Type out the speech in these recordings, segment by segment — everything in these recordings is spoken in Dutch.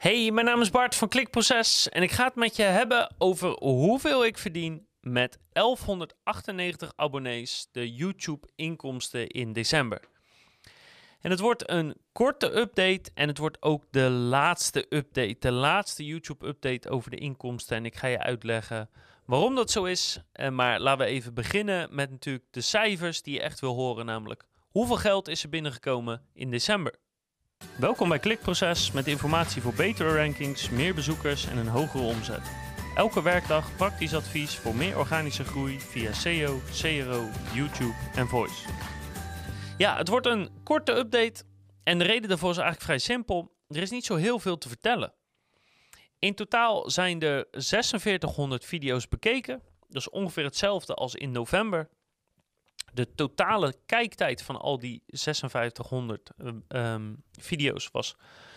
Hey, mijn naam is Bart van Klikproces en ik ga het met je hebben over hoeveel ik verdien met 1198 abonnees de YouTube inkomsten in december. En het wordt een korte update en het wordt ook de laatste update, de laatste YouTube update over de inkomsten en ik ga je uitleggen waarom dat zo is. Eh, maar laten we even beginnen met natuurlijk de cijfers die je echt wil horen, namelijk hoeveel geld is er binnengekomen in december. Welkom bij Klikproces met informatie voor betere rankings, meer bezoekers en een hogere omzet. Elke werkdag praktisch advies voor meer organische groei via SEO, CRO, YouTube en Voice. Ja, het wordt een korte update en de reden daarvoor is eigenlijk vrij simpel. Er is niet zo heel veel te vertellen. In totaal zijn er 4600 video's bekeken. Dat is ongeveer hetzelfde als in november. De totale kijktijd van al die 5600 um, ehm, video's was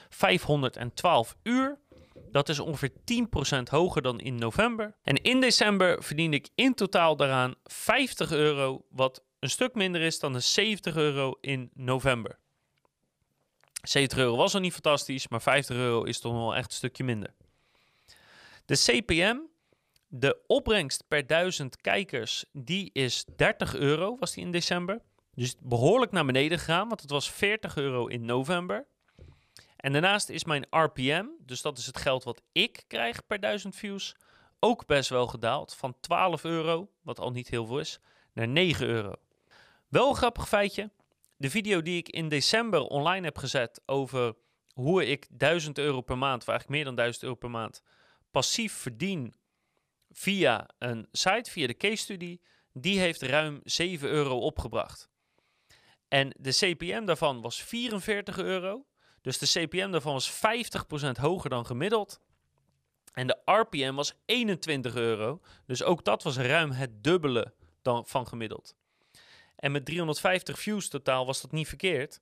512 uur. Dat is ongeveer 10% hoger dan in november. En in december verdiende ik in totaal daaraan 50 euro, wat een stuk minder is dan de 70 euro in november. 70 euro was al niet fantastisch, maar 50 euro is toch wel echt een stukje minder. De CPM de opbrengst per duizend kijkers, die is 30 euro, was die in december. Dus behoorlijk naar beneden gegaan, want het was 40 euro in november. En daarnaast is mijn RPM, dus dat is het geld wat ik krijg per duizend views, ook best wel gedaald. Van 12 euro, wat al niet heel veel is, naar 9 euro. Wel een grappig feitje. De video die ik in december online heb gezet over hoe ik 1000 euro per maand, of eigenlijk meer dan 1000 euro per maand, passief verdien via een site, via de case study, die heeft ruim 7 euro opgebracht. En de CPM daarvan was 44 euro. Dus de CPM daarvan was 50% hoger dan gemiddeld. En de RPM was 21 euro. Dus ook dat was ruim het dubbele dan van gemiddeld. En met 350 views totaal was dat niet verkeerd.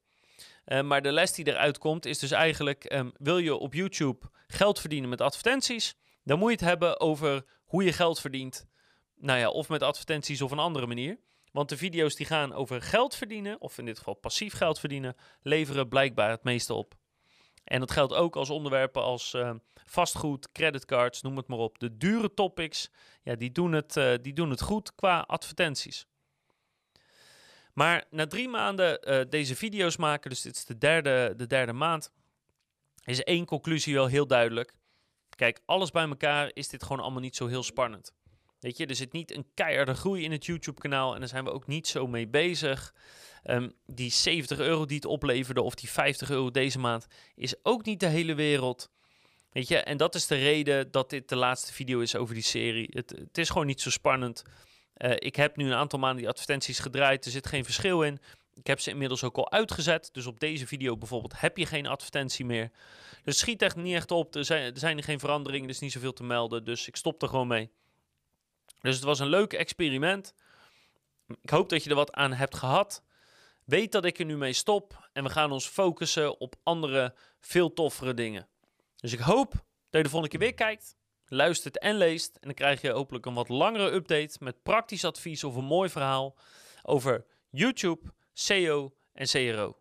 Uh, maar de les die eruit komt is dus eigenlijk: um, wil je op YouTube geld verdienen met advertenties? Dan moet je het hebben over hoe je geld verdient. Nou ja, of met advertenties of een andere manier. Want de video's die gaan over geld verdienen, of in dit geval passief geld verdienen, leveren blijkbaar het meeste op. En dat geldt ook als onderwerpen als uh, vastgoed, creditcards, noem het maar op. De dure topics, ja, die doen het, uh, die doen het goed qua advertenties. Maar na drie maanden uh, deze video's maken, dus dit is de derde, de derde maand, is één conclusie wel heel duidelijk. Kijk, alles bij elkaar is dit gewoon allemaal niet zo heel spannend. Weet je, er zit niet een keiharde groei in het YouTube-kanaal en daar zijn we ook niet zo mee bezig. Um, die 70 euro die het opleverde of die 50 euro deze maand is ook niet de hele wereld. Weet je, en dat is de reden dat dit de laatste video is over die serie. Het, het is gewoon niet zo spannend. Uh, ik heb nu een aantal maanden die advertenties gedraaid, er zit geen verschil in. Ik heb ze inmiddels ook al uitgezet. Dus op deze video bijvoorbeeld heb je geen advertentie meer. Dus schiet echt niet echt op. Er zijn er, zijn geen veranderingen, er is niet zoveel te melden. Dus ik stop er gewoon mee. Dus het was een leuk experiment. Ik hoop dat je er wat aan hebt gehad. Weet dat ik er nu mee stop. En we gaan ons focussen op andere, veel toffere dingen. Dus ik hoop dat je de volgende keer weer kijkt, luistert en leest. En dan krijg je hopelijk een wat langere update met praktisch advies of een mooi verhaal over YouTube SEO en CRO.